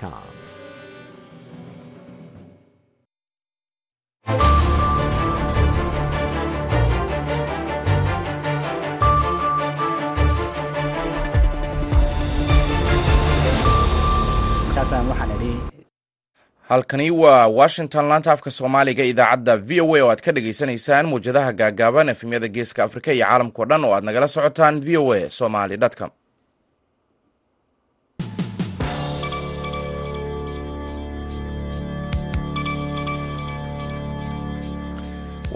com. markaasaan waxaan idhi halkani waa washington laanta afka soomaaliga idaacadda v o a oo aad ka dhagaysanaysaan muwjadaha gaagaaban efemyada geeska afrika iyo caalamkao dhan oo aad nagala socotaan v o a somaly com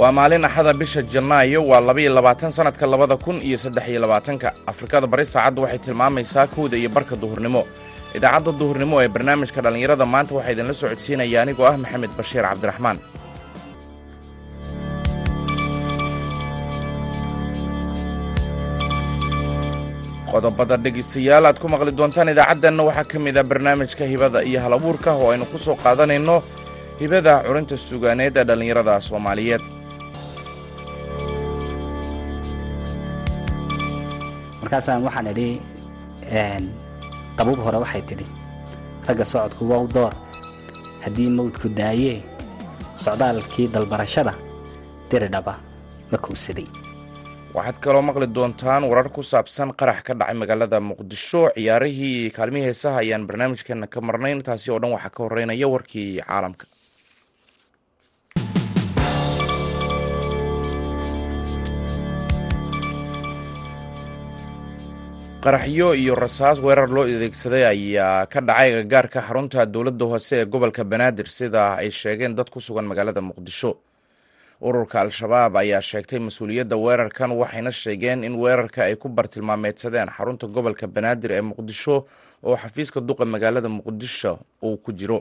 waa maalin axada bisha janaayo waa labaiyo labaatan sanadka labada kun iyo saddex iyo labaatanka. Afrikada bari saacaddu waxay tilmaamaysaa kowda iyo barka duhurnimo. Idaacadda duhurnimo ee barnaamijka dhallinyarada maanta waxaa idinla soo codsiinaya anigoo ah maxamed bashiir cabdiraxmaan. Qodobada dhegaystayaal aad ku maqli doontaan idaacaddanna waxaa ka mid ah barnaamijka hibada iyo hal abuurka oo aynu ku soo qaadanayno hibada curinta sugaaneed ee dhallinyarada soomaaliyeed markaasaan waxaan idhi qabuub hore waxay tidhi ragga socodku waa u door. Haddii mawdku daayee socdaalkii dalbarashada diridhaba ma kowsaday waxaad kaloo maqli doontaan warar ku saabsan qarax ka dhacay magaalada muqdisho. Ciyaarihii kaalmihii heesaha ayaan barnaamijkeena ka marnayn taasi oo dhan waxaa ka horeynaya warkii caalamka qaraxyo iyo rasaas weerar loo adeegsaday ayaa ka dhacay agagaarka xarunta dowladda hoose ee gobolka banaadir sida ay sheegeen dad ku sugan magaalada muqdisho. Ururka al-shabaab ayaa sheegtay mas'uuliyadda weerarkan waxayna sheegeen in weerarka ay ku bartilmaameedsadeen xarunta gobolka banaadir ee muqdisho oo xafiiska duqa magaalada muqdisho uu ku jiro.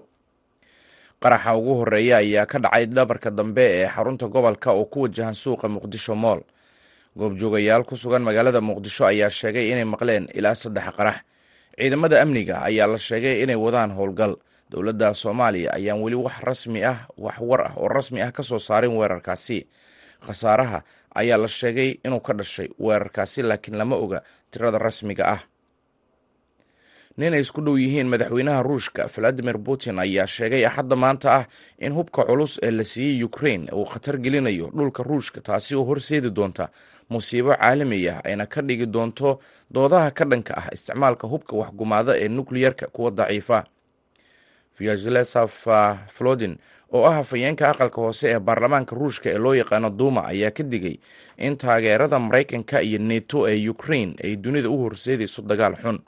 Qaraxa ugu horreeya ayaa ka dhacay dhabarka dambe ee xarunta gobolka oo ku wajahan suuqa muqdisho mool goobjoogayaal ku sugan magaalada muqdisho ayaa sheegay inay maqleen ilaa saddex qarax. Ciidamada amniga ayaa la sheegay inay wadaan howlgal. Dowladda soomaaliya ayaan weli wax rasmi ah wax war ah oo rasmi ah ka soo saarin weerarkaasi. Khasaaraha ayaa la sheegay inuu ka dhashay weerarkaasi laakiin lama oga tirada rasmiga ah nin ay isku dhow yihiin madaxweynaha ruushka valadimir putin ayaa sheegay axadda maanta ah in hubka culus ee la siiyey ukrain uu khatar gelinayo dhulka ruushka taasi oo horseedi doonta musiibo caalami ah ayna ka dhigi doonto doodaha ka dhanka ah isticmaalka hubka waxgumaada ee nukliyerka kuwa daciifa. Vyazlesaf flodin oo ah hafayeenka aqalka hoose ee baarlamaanka ruushka ee loo yaqaano duuma ayaa ka digay in taageerada maraykanka iyo neto ee ukrain ay dunida u horseedayso dagaal xun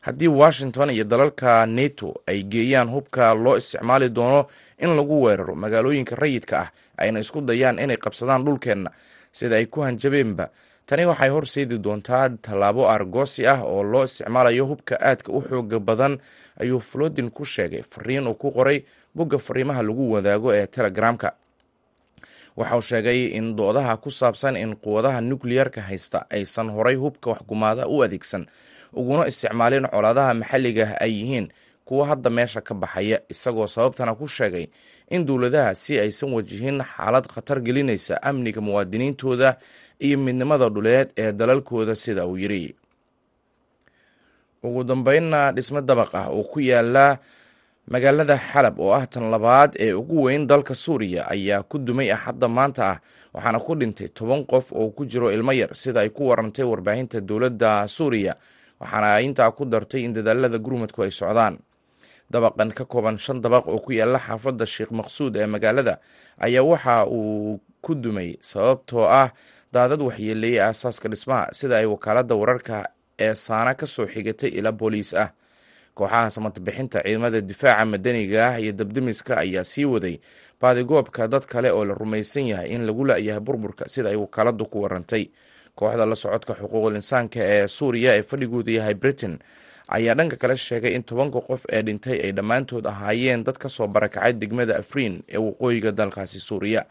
haddii washington iyo dalalka neto ay geeyaan hubka loo isticmaali doono in lagu weeraro magaalooyinka rayidka ah ayna isku dayaan inay qabsadaan dhulkeenna sida ay ku hanjabeenba. Tani waxay horseedi doontaa tallaabo argoosi ah oo loo isticmaalayo hubka aadka u xooga badan ayuu flodin ku sheegay. Fariin uu ku qoray bogga fariimaha lagu wadaago ee telegramka. Waxauu sheegay in doodaha ku saabsan in quwadaha nukliyarka haysta aysan horay hubka waxgumaada u adeegsan uguna isticmaalin colaadaha maxalliga ay yihiin kuwa hadda meesha ka baxaya isagoo sababtana ku sheegay in dowladaha si aysan wajihin xaalad khatar gelinaysa amniga muwaadiniintooda iyo midnimada dhuleed ee dalalkooda sida uu yiri. Ugu dambeynna dhismo dabaq ah oo ku yaalla magaalada xalab oo ah tan labaad ee ugu weyn dalka suuriya ayaa ku dumay axadda maanta ah waxaana ku dhintay toban qof oo ku jiro ilmo yar sida ay ku warantay warbaahinta dowladda suuriya waxaana ay intaa ku dartay in dadaalada gurmudku ay socdaan. Dabaqan ka kooban shan dabaq oo ku yaalla xaafadda sheekh maqsuud ee magaalada ayaa waxa uu ku dumay sababtoo ah daadad waxyeeleeyey aasaaska dhismaha sida ay wakaaladda wararka ee saana ka soo xigatay ila booliis ah. Kooxaha samatobixinta ciidamada difaaca madaniga ah iyo dabdemiska ayaa sii waday baadigoobka dad kale oo la rumaysan yahay in lagu la-yahay burburka sida ay wakaaladdu ku warantay kooxda la socodka xuquuqul insaanka ee suuriya ee fadhigooda yahay britain ayaa dhanka kale sheegay in tobanka qof ee dhintay ay dhammaantood ahaayeen dad ka soo barakacay degmada afriin ee waqooyiga dalkaasi suuriya.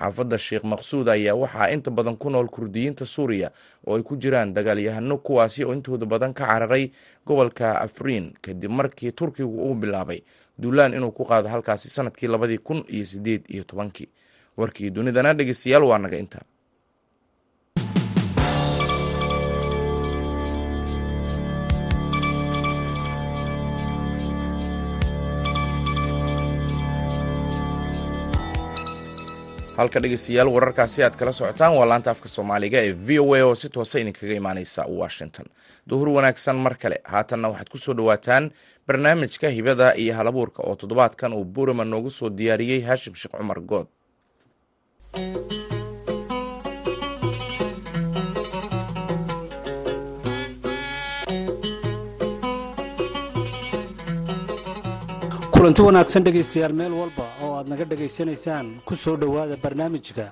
Xaafadda sheekh maqsuud ayaa waxaa inta badan ku nool kurdiyiinta suuriya oo ay ku jiraan dagaalyahano kuwaasi oo intooda badan ka cararay gobolka afriin kadib markii turkigu uu bilaabay duulaan inuu ku qaado halkaasi sannadkii labadii kun iyo sideed iyo tobankii. Warkii dunidana dhegeystayaal waa naga inta halka dhegeystayaal wararkaasi aad kala socotaan waa laanta afka soomaaliga ee v o a oo si toosa idinkaga imaaneysa washington. Duhur wanaagsan mar kale. Haatanna waxaad ku soo dhowaataan barnaamijka hibada iyo halabuurka oo toddobaadkan uu burama noogu soo diyaariyey haashim sheekh cumar good. Kulanti wanaagsan dhegaystayaal meel walba aad naga dhegaysanaysaan ku soo dhowaada barnaamijka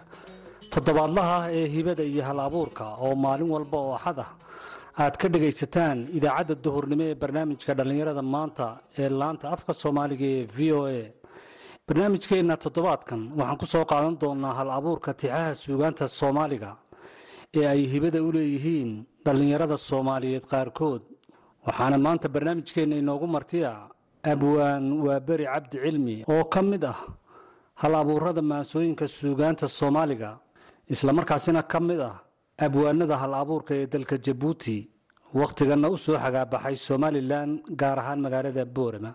toddobaadlaha ah ee hibada iyo hal abuurka oo maalin walba oo axad ah. Aad ka dhegaysataan idaacadda duhurnimo ee barnaamijka dhallinyarada maanta ee laanta afka soomaaliga ee v o a. Barnaamijkeenna toddobaadkan waxaan ku soo qaadan doonaa hal abuurka tixaha suugaanta soomaaliga ee ay hibada u leeyihiin dhallinyarada soomaaliyeed qaarkood. Waxaana maanta barnaamijkeenna inoogu martiya abwaan waa beri cabdi cilmi oo ka mid ah hal abuurada maasooyinka suugaanta soomaaliga islamarkaasina ka mid ah abwaanada hal abuurka ee dalka jabuuti wakhtiganna u soo xagaabaxay somalilan gaar ahaan magaalada boorama.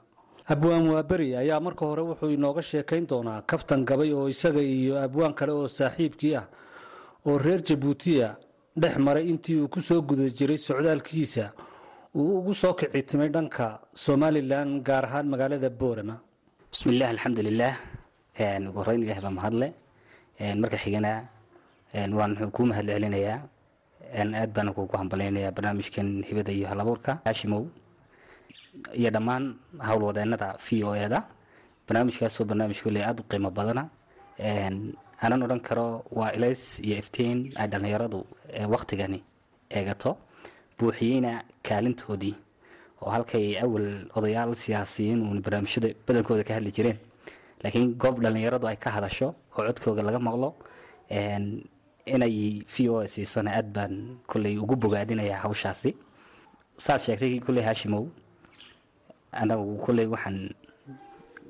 Abwaan waaberi ayaa marka hore wuxuu inooga sheekayn doonaa kaftan gabay oo isaga iyo abwaan kale oo saaxiibkii ah oo reer jabuutiya dhex maray intii uu ku soo guda jiray socdaalkiisa uu ugu soo kicitimay dhanka somalilan gaar ahaan magaalada boorama. Bismillaah alxamdulilaah ugu horeyn ilaah baa mahadle. Marka xigana waan wuxuu kuu aad baana kugu hambalaynayaa barnaamijkan hibada iyo halabuurka. Haashimow iyo dhammaan howlwadeenada v o eda barnaamijkaasoo barnaamij kolley aada u qiimo badana. Aanan odhan karo waa ilays iyo iftiin ay dhallinyaradu waktigani eegato buuxiyeyna kaalintoodii oo halkay awal odayaal siyaasiyiin uun barnaamijyada badankooda ka hadli jireen. Laakiin goob dhallinyaradu ay ka hadasho oo codkooga laga maqlo inay v o siisona aad baan kolley ugu bogaadinayaa hawshaasi. Saad sheegtay kolley haashimow anagu kolley waxaan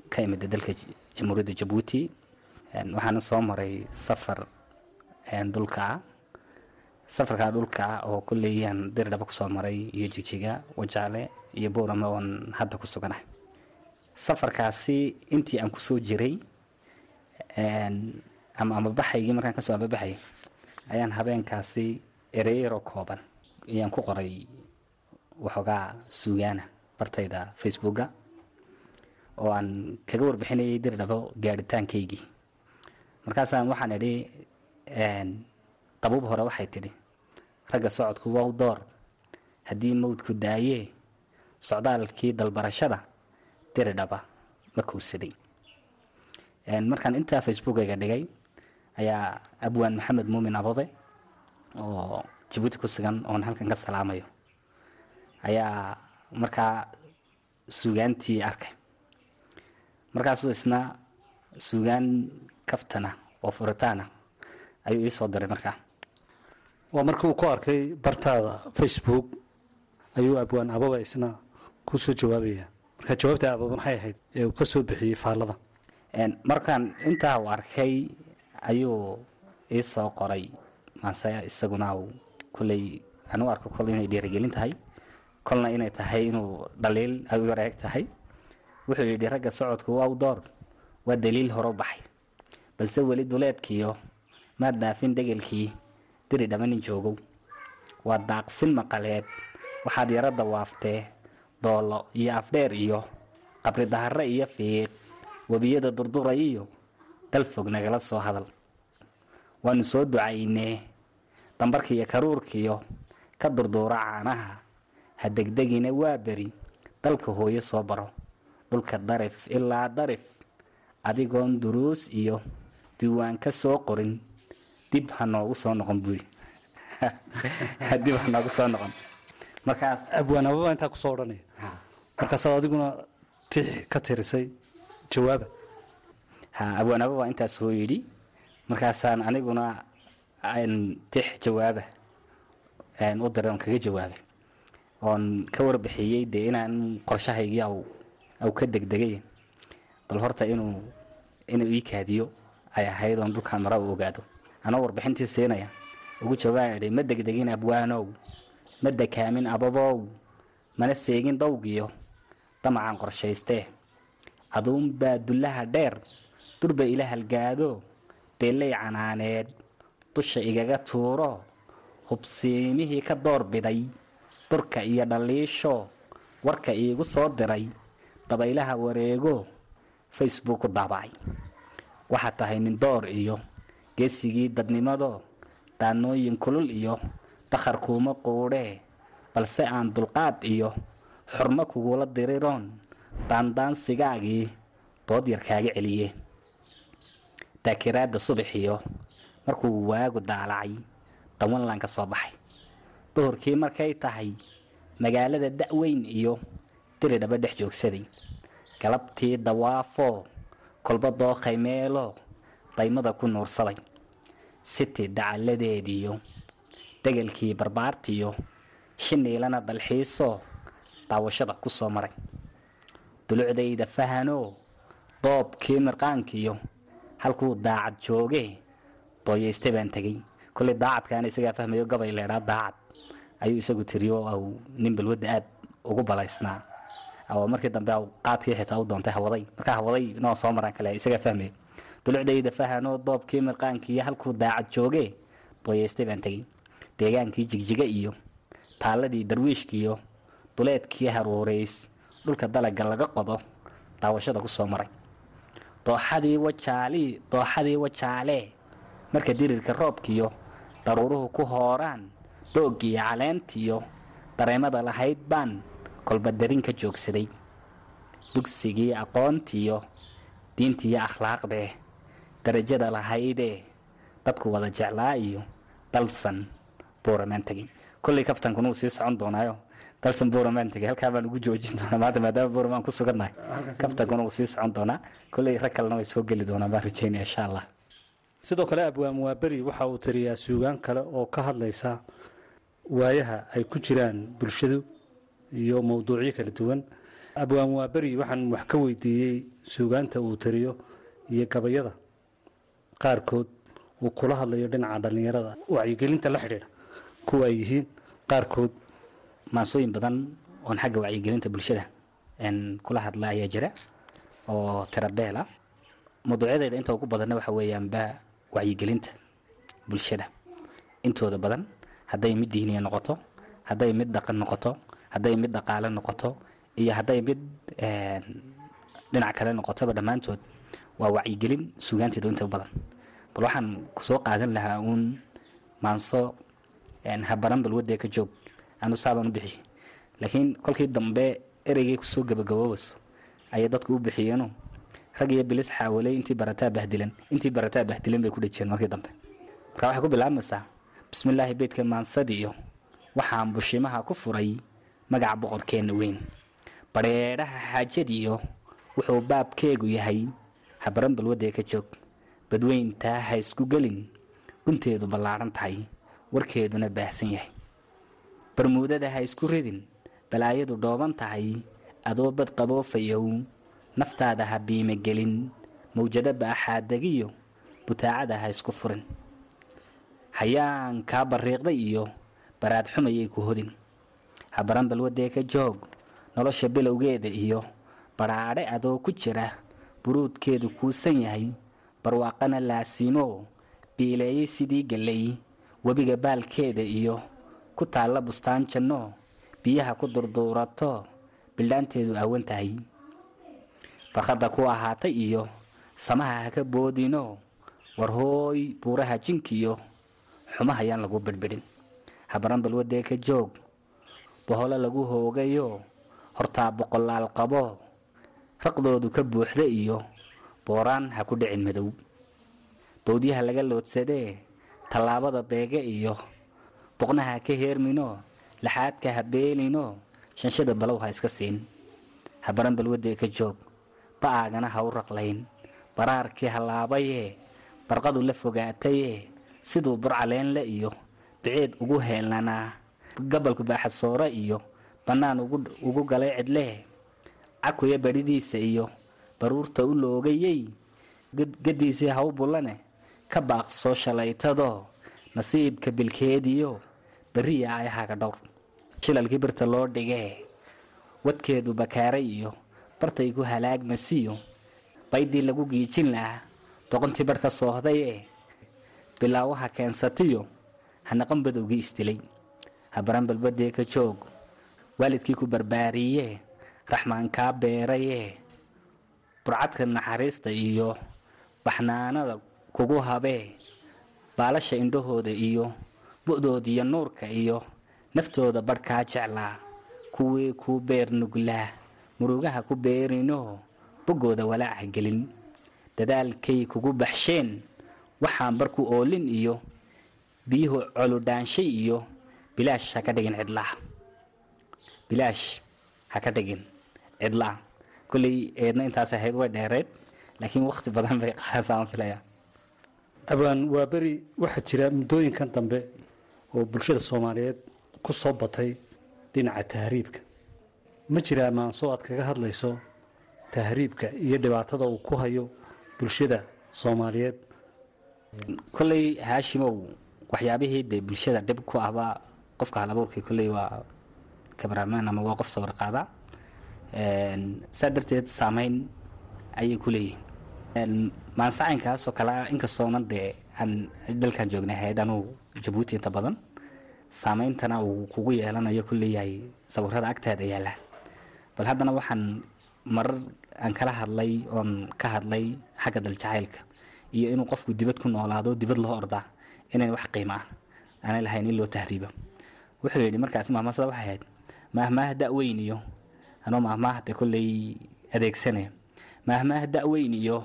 ka imida dalka jamhuuriyadda jabuuti. Waxaana soo maray safar dhulka ah safarkaa dhulka oo kolleyaan dirdhaba ku soo maray iyo jigjiga wajaale iyo boorama oon hadda ku suganahay safarkaasi intii aan ku soo jiray ama amabaxaygii markaan ka soo amabaxay ayaan habeenkaasi ereyaroo kooban ayaan ku qoray waxoogaa suugaana bartayda facebooka oo aan kaga warbixinayay dirdhabo gaadhitaankaygii. Markaasaan waxaan idhi qabuub hore waxay tidhi ragga socodku wow door. Haddii mawdku daayee socdaalkii dalbarashada diridhaba ma kowsaday markaan intaa facebookayga dhigay ayaa abwaan maxamed muumin ababe oo jabuuti ku sugan oon halkan ka salaamayo ayaa markaa suugaantii arkay. Markaasuu isna suugaan kaftana oo furitaana ayuu ii soo diray markaa waa markii uu ku arkay bartaada facebook ayuu abwaan ababa isna ku soo jawaabaya. Marka jawaabta ababa maxay ahayd ee uu ka bixiyey faallada. Markaan intaa uu arkay ayuu ii soo qoray. Maase isaguna uu kolley anu arko kol inay dhiirigelin tahay. Kolna inay tahay inuu dhaliil ay u yareeg tahay. Wuxuu yidhi ragga socodku waa u door waa daliil horo baxay. Balse weli duleedkiiyo maad dhaafin degelkii diri dhammanin joogow. Waa daaqsin maqaleed. Waxaad yaro dawaaftee doollo iyo afdheer iyo qabri daharre iyo fiiq webiyada durduray iyo dal fog nagala soo hadal. Waanu soo ducaynee dambarkiiyo karuurkiyo ka durduura caanaha. Ha degdegina waa beri dalka hooyo soo baro. Dhulka darif ilaa darif adigoon duruus iyo diiwaan ka soo qorin dib ha noogu soo noqon buuri. Dib ha noogu soo noqon. Markaas abwaan ababa intaa ku soo odhanaya. Markaasaad adiguna tix ka tirisay jawaaba. Ha abwaanaba waa intaas soo yidhi. Markaasaan aniguna tix jawaaba u diray oon kaga jawaabay. Oon ka warbixiyey dee inaan qorshahaygii aw ka degdegay. Bal horta inuu inuu ii kaadiyo ay ahayd oon dhulkaan mara u ogaado anoo warbixintii siinaya ugu jawaaban idhi ma degdegin abwaanow ma dekaamin ababow mana seegin dawgiyo. Damacaan qorshaystee. Aduunbaa dullaha dheer durba ila halgaado dheellay canaaneed dusha igaga tuuro hubsiimihii ka doorbiday durka iyo dhaliisho warka iigu soo diray dabaylaha wareego facebook daabacay. Waxaad tahay nin door iyo geesigii dadnimado daanooyin kulul iyo dakhar kuuma quudhee balse aan dulqaad iyo xurmo kugula diriroon daandaansigaagii dood yar kaaga celiye daakiraadda subaxiyo markuu waagu daalacay dawanlan ka soo baxay. Duhurkii markay tahay magaalada da'weyn iyo diri dhaba dhex joogsaday. Galabtii dawaafoo kolba dookhay meelo daymada ku nuursaday siti dacalladeediyo degelkii barbaartiyo shiniilana dalxiisoo daawashada ku soo maray. Dulucdayda fahanoo doobkii mirqaankiyo halkuu daacad joogee dooyaystay baan tegey. Kolley daacadkaana isagaa fahmayo gabay leedhaa daacad. Ayuu isagu tiriyo au nin balwadda aad ugu balaysnaa. Markii dambe qaadkii xitaa u doontay hawaday. Markaa hawaday noo soo maraan kale isagaa fahmaya dulucdayda fahanoo doobkii mirqaankiiyo halkuu daacad joogee dooyaystay baan tegey deegaankii jigjiga iyo taalladii darwiishkiiyo duleedkii haruurays dhulka dalaga laga qodo daawashada ku soo maray. Dooxadii wajaalii dooxadii wajaalee marka dirirka roobkiyo daruuruhu ku hooraan dooggiiyo caleentiyo dareemada lahayd baan kolba darin ka joogsaday. Dugsigii aqoontiyo diintiiyo akhlaaqdee darajada lahaydee dadku wada jeclaa iyo dalsan buuramaan tegey kolley kaftankuna uu sii socon doonaayo dalsan buuramaan tegey halkaa baan ugu joojin doonaa maanta maadaama buuramaan ku sugannahay kaftankuna uu sii socon doonaa. Kolley rag kalena way soo geli doonaa baan rajeynaya insha allah. Sidoo kale abwaan waaberi waxa uu tiriyaa suugaan kale oo ka hadlaysa waayaha ay ku jiraan bulshadu iyo mowduucyo kala duwan. Abwaan waaberi waxaan wax ka weydiiyey suugaanta uu tiriyo iyo gabayada qaarkood uu kula hadlayo dhinaca dhallinyarada. Wacyigelinta la xidhiidha. Kuwa ay yihiin qaarkood maansooyin badan oon xagga wacyigelinta bulshada kula hadla ayaa jira oo tirabeela. Mawduucyadeeda inta ugu badanna waxa weeyaanba wacyigelinta bulshada. Intooda badan hadday mid diiniya noqoto hadday mid dhaqan noqoto hadday mid dhaqaale noqoto iyo hadday mid dhinac kale noqotoba dhammaantood waa wacyigelin sugaanteedu inta badan. Bal waxaan ku soo qaadan lahaa uun maanso habaran balwadee ka joog. Anu saabaan u bixiye laakiin kolkii dambe ereygay ku soo gabagaboobayso ayay dadku u bixiyeeno rag bilis xaawalay intii barataa bahdilan intii barataa bahdilan bay ku dhejiyeen markii dambe. Marka waxay ku bilaabmaysaa bismillaahi beydka maansadiiyo waxaan bushimaha ku furay magaca boqorkeenna weyn. Badheedhaha xaajadiyo wuxuu baabkeegu yahay habaran balwadee ka joog. Badweyntaa ha isku gelin. Gunteedu ballaadhan tahay. Warkeeduna baahsan yahay. Barmuudada ha isku ridin. Balaayadu dhooban tahay. Adoo bad qaboofayow naftaada ha biime gelin. Mawjado baaxaadegiyo butaacada ha isku furin. Hayaan kaa barriiqday iyo baraad xumayay ku hodin. Habaran balwadee ka joog. Nolosha bilowgeeda iyo badhaadhe adoo ku jira buruudkeedu kuusan yahay barwaaqana laasiimo biileeyey sidii gallay webiga baalkeeda iyo ku taalla bustaan janno biyaha ku durduurato bildhaanteedu aawan tahay. Barkhadda ku ahaatay iyo samaha ha ka boodino war hooy buuraha jinkiyo xumahayaan lagu bedhbedhin habaran balwadee ka joog boholo lagu hoogayo hortaa boqolaal qabo raqdoodu ka buuxda iyo booraan ha ku dhicin madow. Bowdyaha laga loodsadee tallaabada beege iyo boqnaha ka heermino laxaadka ha beelino shanshada balow ha iska siin. Habaran balwadee ka joog ba'aagana ha u raqlayn. Baraarkii halaabayee barqadu la fogaatayee siduu burcaleenle iyo biceed ugu heelnanaa. Gabalku baaxasoore iyo bannaan ugu galay cidlee cakuya badhidiisa iyo baruurta u loogayey gadiisii ha u bullane ka baaqsoo shalaytadoo nasiibka bilkeediyo berriya ayahaga dhowr. Shilalkii birta loo dhigee wadkeedu bakaaray iyo bartay ku halaagmasiyo baydii lagu giijin lahaa doqontii barhka soohdayee bilaawaha keensatiyo hanaqan badowgii isdilay habaran balbadee ka joog waalidkii ku barbaariyee raxmaan kaa beerayee burcadka naxariista iyo baxnaanada kugu habee baalasha indhahooda iyo bu'doodiyo nuurka iyo naftooda badhkaa jeclaa. Kuwii kuu beer nuglaa murugaha ku beerinoo boggooda walaaca gelin. Dadaalkay kugu baxsheen waxaan barku oolin iyo biyuhu coludhaanshay iyo bilaash ha ka dhigin cidlaa. Bilaash ha ka dhigin cidlaa kolley eedna intaas ahayd way dheereed laakiin wakhti badan bay qaadasaan filaya abaan waa beri waxaa jira muddooyinkan dambe oo bulshada soomaaliyeed ku soo batay dhinaca tahriibka. Ma jiraa maanso aad kaga hadlayso tahriibka iyo dhibaatada uu ku hayo bulshada soomaaliyeed? Kolley haashimow waxyaabihii dee bulshada dhib ku ahbaa qofka halabuurkii kolley waa kamaramaan ama waa qof sawir qaada saa darteed saameyn ayay ku leeyihiin maansacaynkaasoo kale inkastoona dee aan dalkan joognay ahayd anuu jabuuti inta badan saameyntana uu kugu yeelanayo ku sawirada agtaada yaalla bal haddana waxaan marar aan kala hadlay oon ka hadlay xagga daljacaylka iyo inuu qofku dibad ku noolaado dibad loo ordaa inayn wax qiimo ah aanay lahayn in loo tahriibo. Wuxuu yidhi markaas mahmasada waxay ahayd maahmaaha da-weyn iyo anoo maahmaahate kolley adeegsanaya maahmaaha da-weyn iyo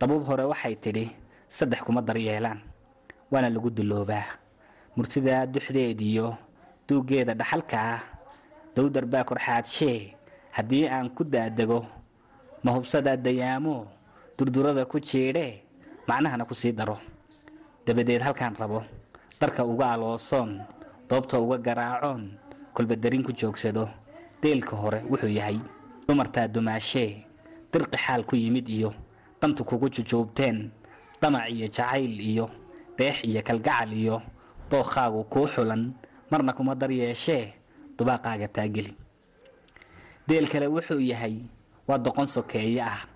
dabuub hore waxay tidhi saddex kuma daryeelaan waana lagu duloobaa. Murtidaa duxdeediyo duuggeeda dhaxalka ah dowdar baa korxaadshee haddii aan ku daadego mahubsadaa dayaamo durdurada ku jiidhee macnahana ku sii daro. Dabadeed halkaan rabo darka uga aloosoon doobta uga garaacoon kolbadarin ku joogsado deelka hore wuxuu yahay dumartaa dumaashee dirqi xaal ku yimid iyo dantu kugu jujuubteen damac iyo jacayl iyo deex iyo kalgacal iyo dookhaagu kuu xulan marna kuma daryeeshee dubaaqaaga taageli. Deel kale wuxuu yahay waa doqon sokeeye ah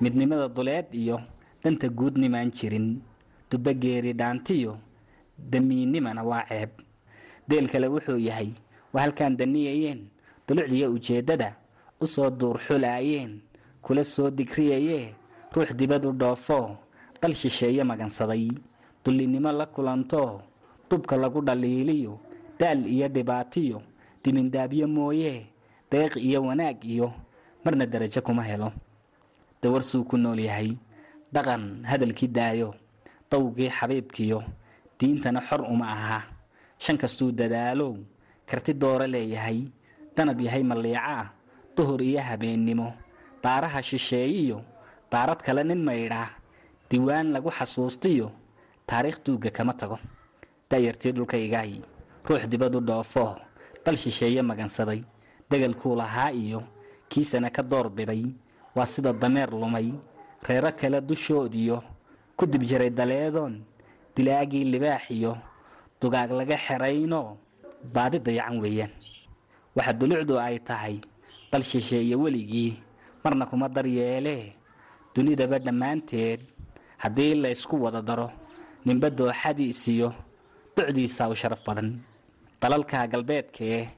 midnimada duleed iyo danta guud nimaan jirin dubageeri dhaantiyo damiinnimana waa ceeb. Deel kale wuxuu yahay waa halkaan daniyayeen dulucdiyo ujeeddada u soo duurxulaayeen kula soo digriyayee ruux dibad u dhoofo dal shisheeye magansaday. Dullinnimo la kulanto dubka lagu dhaliiliyo daal iyo dhibaatiyo dimindaabyo mooyee deeq iyo wanaag iyo marna darajo kuma helo. Dawarsuu ku nool yahay dhaqan hadalkii daayo dawgii xabiibkiyo diintana xor uma aha. Shan kastuu dadaalow karti dooro leeyahay danab yahay malliica duhur iyo habeennimo daaraha shisheeyiyo daarad kale nin maydhaa diwaan lagu xasuustiyo taariikh duugga kama tago. Da'yartii dhulkaygaay ruux dibadu dhoofo dal shisheeye magansaday degalkuu lahaa iyo kiisana ka door biday waa sida dameer lumay reero kale dushoodiyo ku dib jiray daleedoon dilaagii libaax iyo dugaag laga xeraynoo baadi dayacan weeyaan waxa dulucdu ay tahay dal shisheeye weligii marna kuma daryeelee dunidaba dhammaanteed haddii la ysku wada daro ninba dooxadiisiyo docdiisa u sharaf badan. Dalalka galbeedkee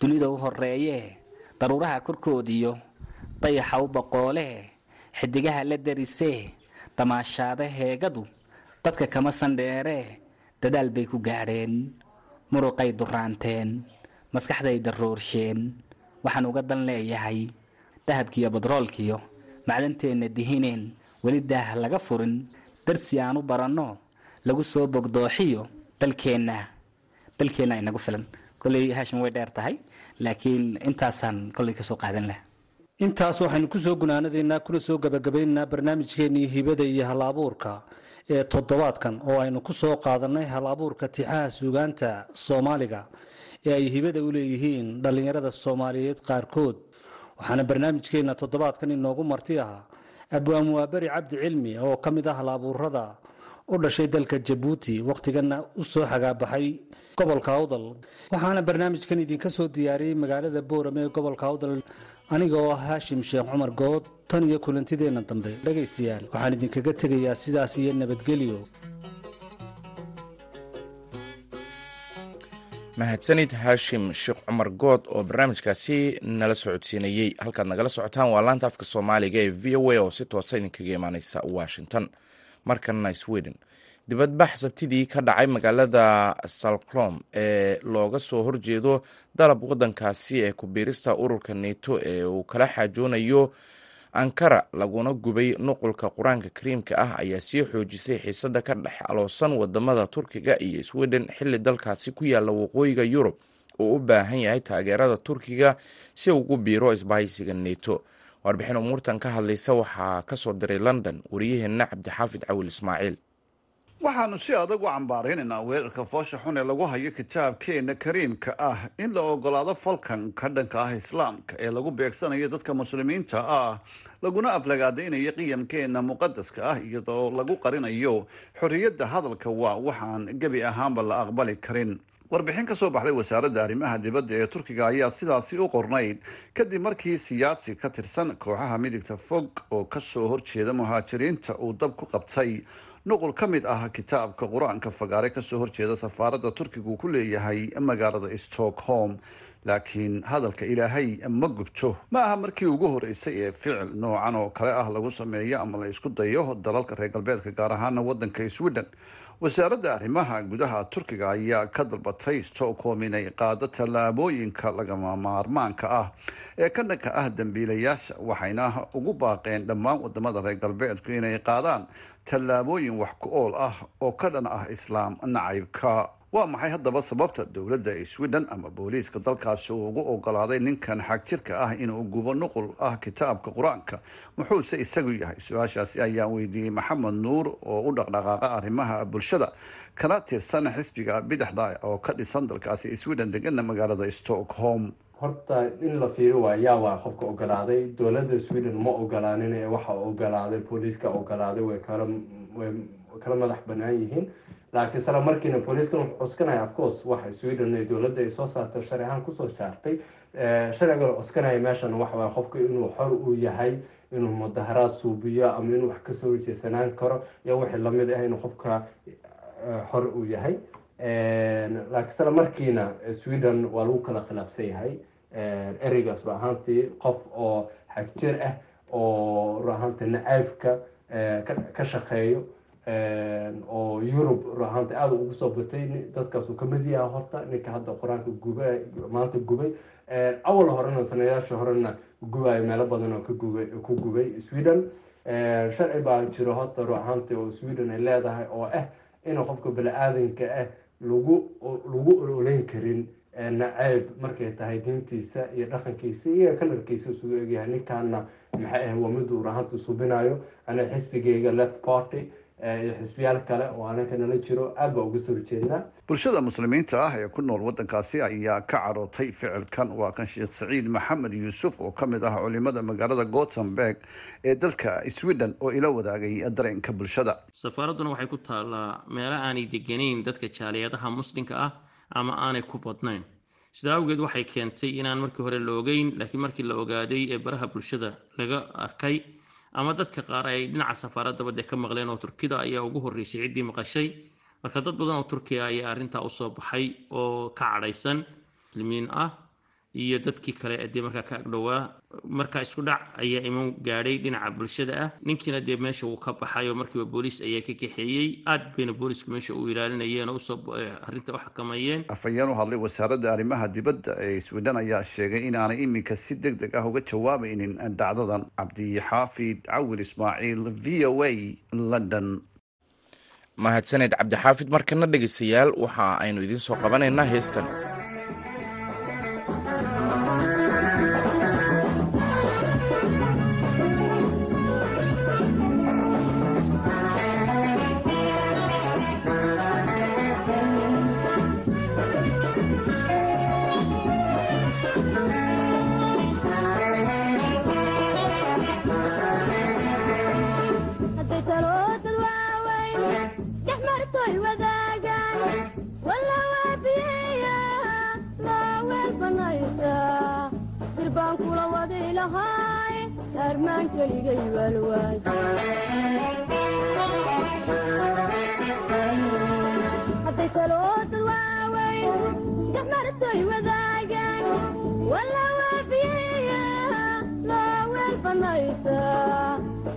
dunida u horeeyee daruuraha korkoodiyo dayaxa u boqoolee xidigaha la darisee damaashaada heegadu dadka kama sandheeree dadaal bay ku gaadheen muruqay duraanteen maskaxday daroorsheen waxaan uga dan leeyahay dahabkiiyo badroolkiyo macdanteenna dihineen weli daah laga furin darsi aan u baranno lagu soo bogdooxiyo dalkeenna. Dalkeenna inagu filan. Kolley haashim way dheer tahay laakiin intaasaan kolley ka soo qaadan laha intaas waxaynu ku soo gunaanadaynaa kuna soo gabagabaynaynaa barnaamijkeennii hibada iyo hal abuurka ee toddobaadkan oo aynu ku soo qaadannay hal abuurka tixaha suugaanta soomaaliga ee ay hibada u leeyihiin dhallinyarada soomaaliyeed qaarkood. Waxaana barnaamijkeenna toddobaadkan inoogu marti ahaa abwaan waaberi cabdi cilmi oo ka mid ah hal abuurada u dhashay dalka jabuuti wakhtiganna u soo xagaabaxay gobolka awdal. Waxaana barnaamijkan idinka soo diyaariyey magaalada boorame ee gobolka awdal aniga oo ah haashim sheekh cumar good tan iyo kulantideenna dambe. Dhegaystayaal waxaan idinkaga tegayaa sidaas iyo nabadgelyo mahadsanid haashim sheekh cumar good oo barnaamijkaasi nala socodsiinayey halkaad nagala socotaan waa laanta afka soomaaliga ee v o a oo si toosa idinkaga imaaneysa washington. Markanna sweden. Dibadbax sabtidii ka dhacay magaalada salclom ee looga soo horjeedo dalab wadankaasi ee ku-biirista ururka neto ee uu kala xaajoonayo ankara laguna gubay nuqulka qur'aanka kariimka ah ayaa sii xoojisay xiisada ka dhex aloosan waddamada turkiga iyo sweden xili dalkaasi ku yaalla waqooyiga yurub uu u baahan yahay taageerada turkiga si ugu biiro isbahaysiga neto warbixin umuurtan ka hadlaysa waxaa ka soo diray london wariyaheenna cabdixaafid cawil ismaaciil waxaanu si adag u cambaaraynaynaa weerarka foosha xun ee lagu hayo kitaabkeena kariimka ah in la ogolaado falkan ka dhanka ah islaamka ee lagu beegsanayo dadka muslimiinta ah laguna aflagaadaynayo qiyamkeena muqadaska ah iyadoo lagu qarinayo xorriyadda hadalka waa waxaan gebi ahaanba la aqbali karin. Warbixin ka soo baxday wasaaradda arrimaha dibadda ee turkiga ayaa sidaasi u qornayd. Kadib markii siyaasi ka tirsan kooxaha midigta fog oo ka soo horjeeda muhaajiriinta uu dab ku qabtay nuqul ka mid ah kitaabka qur'aanka fagaare ka soo horjeeda safaaradda turkiga uu ku leeyahay magaalada stockholm. Laakiin hadalka ilaahay ma gubto. Ma aha markii ugu horeysay ee ficil noocan oo kale ah lagu sameeyo ama la isku dayo dalalka reer galbeedka gaar ahaana wadanka sweden wasaaradda arrimaha gudaha turkiga ayaa ka dalbatay stockholm inay qaado tallaabooyinka lagama maarmaanka ah ee ka dhanka ah dambiilayaasha waxayna ugu baaqeen dhammaan waddamada reer galbeedku inay qaadaan tallaabooyin wax ku ool ah oo ka dhan ah islaam nacaybka waa maxay haddaba sababta dowladda sweden ama booliiska dalkaasi uu ugu ogolaaday ninkan xagjirka ah inuu gubo nuqul ah kitaabka qur'aanka? Muxuuse isagu yahay? Su'aashaasi ayaan weydiiyey maxamed nuur oo u dhaqdhaqaaqa arrimaha bulshada. Kana tirsan xisbiga bidixda oo ka dhisan dalkaasi sweden degana magaalada stockholm. Horta in la fiiri waa yaa waa qofka ogolaaday. Dowladda sweden ma ogolaanin ee waxa ogolaaday booliiska ogolaaday way kala way kala madax banaan yihiin laakiin isla markiina booliiskan wuxuu cuskanaya afcourse waxa sweden ee dowladda ay soo saartay sharci ahaan ku soo saartay. Sharciga la cuskanaya meeshan waxa waye qofka inuu xor uu yahay inuu mudaharaad suubiyo ama inuu wax ka soo horjeesanaan karo iyo wixii la mid ah inuu qofka xor uu yahay. Laakiin isla markiina sweden waa lagu kala khilaafsan yahay. Ereygaas ru ahaantii qof oo xagjir ah oo ru ahaantii nacaybka ka shaqeeyo oo yurub ru ahaantii aada ugu soo batay dadkaas uu ka mid yahay horta ninka hadda qur'aanka guba gubay. Awal horena sanayaasha horena gubayo meelo badan oo ku gubay sweden. Sharci baa jiro horta ru ahaantii oo sweden ay leedahay oo ah inuu qofka bani-aadanka ah lagu lagu ololeyn karin nacayb markay tahay diintiisa iyo dhaqankiisa iyo kalarkiisa isugu egyahay. Ninkaana maxay ah waa mid uu rahanta subinayo ana xisbigayga left party iyo xisbiyaal kale oo anaka nala jiro aad baa uga soo horjeednaa bulshada muslimiinta ah ee ku nool wadankaasi ayaa ka carootay ficilkan. Waa kan sheekh saciid maxamed yuusuf oo ka mid ah culimada magaalada gothenburg ee dalka sweden oo ila wadaagay dareenka bulshada. Safaaradduna waxay ku taallaa meelo aanay deganayn dadka jaaliyadaha muslimka ah ama aanay ku badnayn. Sida awgeed waxay keentay inaan markii hore la ogeyn laakiin markii la ogaaday ee baraha bulshada laga arkay ama dadka qaar ay dhinaca safaaradaba dee ka maqleen oo turkida ayaa ugu horreysay ciddii maqashay. Marka dad badan oo turkiya ayaa arrintaa u soo baxay oo ka cadhaysan muslimiin ah iyo dadkii kale dee markaa ka agdhowaa. Marka isku dhac ayaa iman gaadhay dhinaca bulshada ah. Ninkiina dee meesha uu ka baxay oo markiiba booliis ayaa ka kaxeeyey. Aad bayna boolisku meesha u ilaalinayeen oo u soo arrinta u xakameeyeen afhayeen u hadlay wasaaradda arrimaha dibadda ee sweden ayaa sheegay inaanay iminka si deg deg ah uga jawaabaynin dhacdadan cabdixaafid cawil ismaaciil v o a london. Mahadsaned cabdixaafid markana dhegeystayaal waxa aynu idiin soo qabanaynaa heestan hadday talooda waaweyn gafmartoy wadaagaan walla waafiyeya loo weel banaysa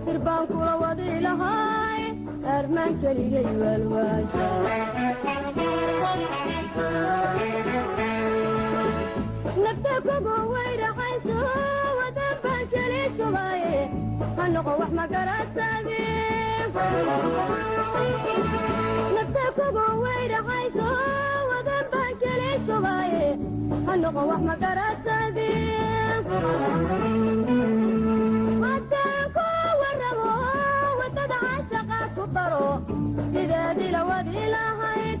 sirbaan kula wadii lahay dharmaan keligay waalwaasha haddaan ku baro sideedii la wadi lahayd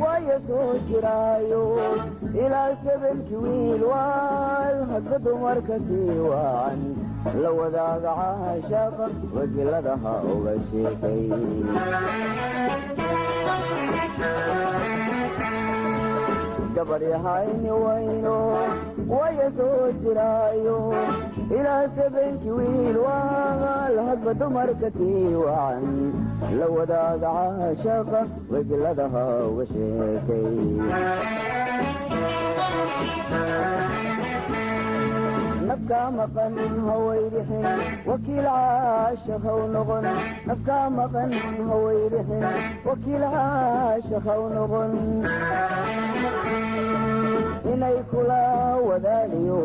waayo soo jiraayo ilaa sabanki wiil waal hadda dumarka sii wacan la wadaaga caashaqa wajiladaha uga sheekay gabadhyahayni wayno waayo soo jiraayo ilaa sabanki wiil waal hadba dumarka sii wacan la wadaaga caashaqa wajiladaha uga sheekay nafkaa maqan hawayrixin wakiil caashaq haw noqon nafkaa maqan hawayrixin wakiil caashaq haw noqon inay kula wadaaniyo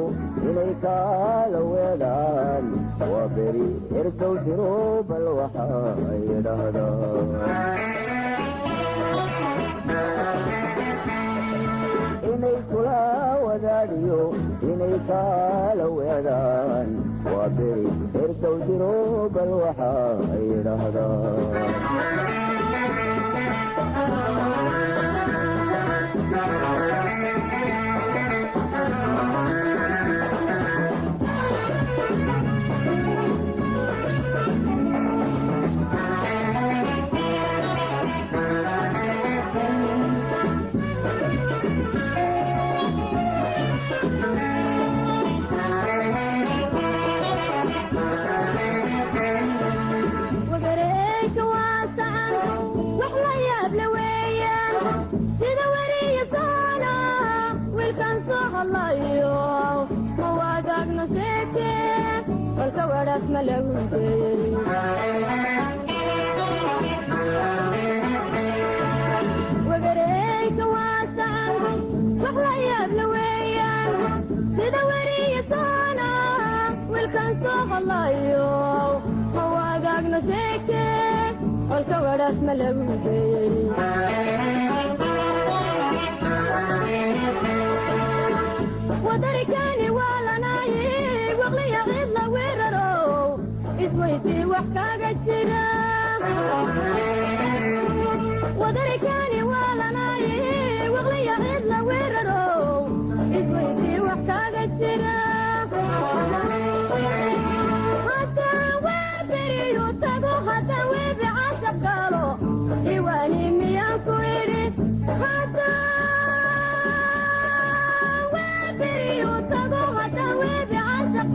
inay kaala weedaan waa beri ergow diro bal waxay dhahdaa inay kula wadaaniyo inay kaala weedaan waa beri ergow diro bal waxay dhahdaa balka wadhaas ma lagu geeyey wagareeka waasacan wax la yaable weeyaan sida weriya soona wiilkan soo hadlayo ma wadaagno sheeke balka wadhaas ma lagu geeyey isweydii wax kaaga jira wadarikani waalanaaye waqliya ciid la weeraro isweydii wax kaaga jira haddaan waa beriyu tago haddaan weebi casab galo iwaani miyaan ku idhi haddaan waa beriyu tago haddaan weebi casab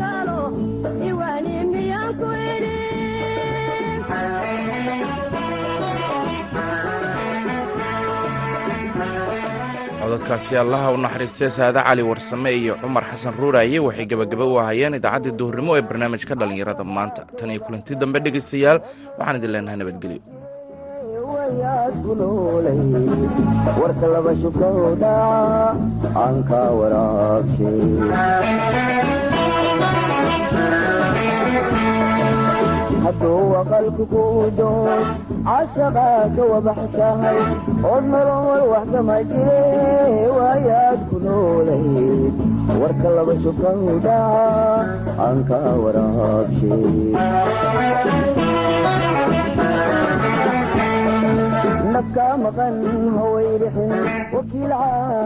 cododkaasi allaha u naxariistay saade cali warsame iyo cumar xasan ruuraaye waxay gebagaba u ahayeen idaacaddii duhurnimo ee barnaamijka dhallinyarada. Maanta tan iyo kulanti dambe dhegaystayaal waxaan idin leenahay nabadgelyo hadduu aqalku ku doon cashaqaa ka wabax tahay ood nolol wax kama jire waayaad ku noolayd warka laba shukow dhaca aan